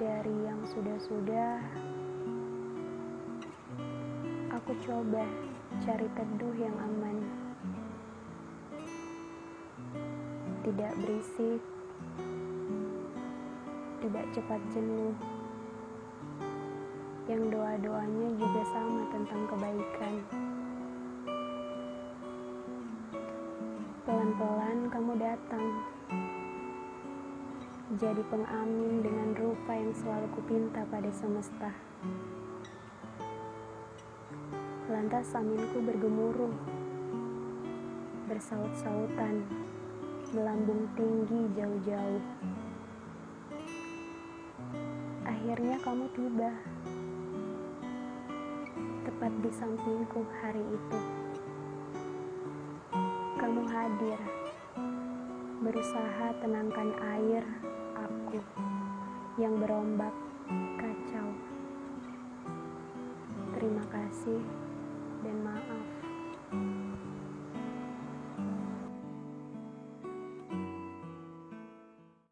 Dari yang sudah-sudah, aku coba cari teduh yang aman. Tidak berisik, tidak cepat jenuh. Yang doa-doanya juga sama tentang kebaikan. Pelan-pelan kamu datang jadi pengamin dengan yang selalu kupinta pada semesta. Lantas aminku bergemuruh, bersaut-sautan, melambung tinggi jauh-jauh. Akhirnya kamu tiba, tepat di sampingku hari itu. Kamu hadir, berusaha tenangkan air yang berombak kacau. Terima kasih.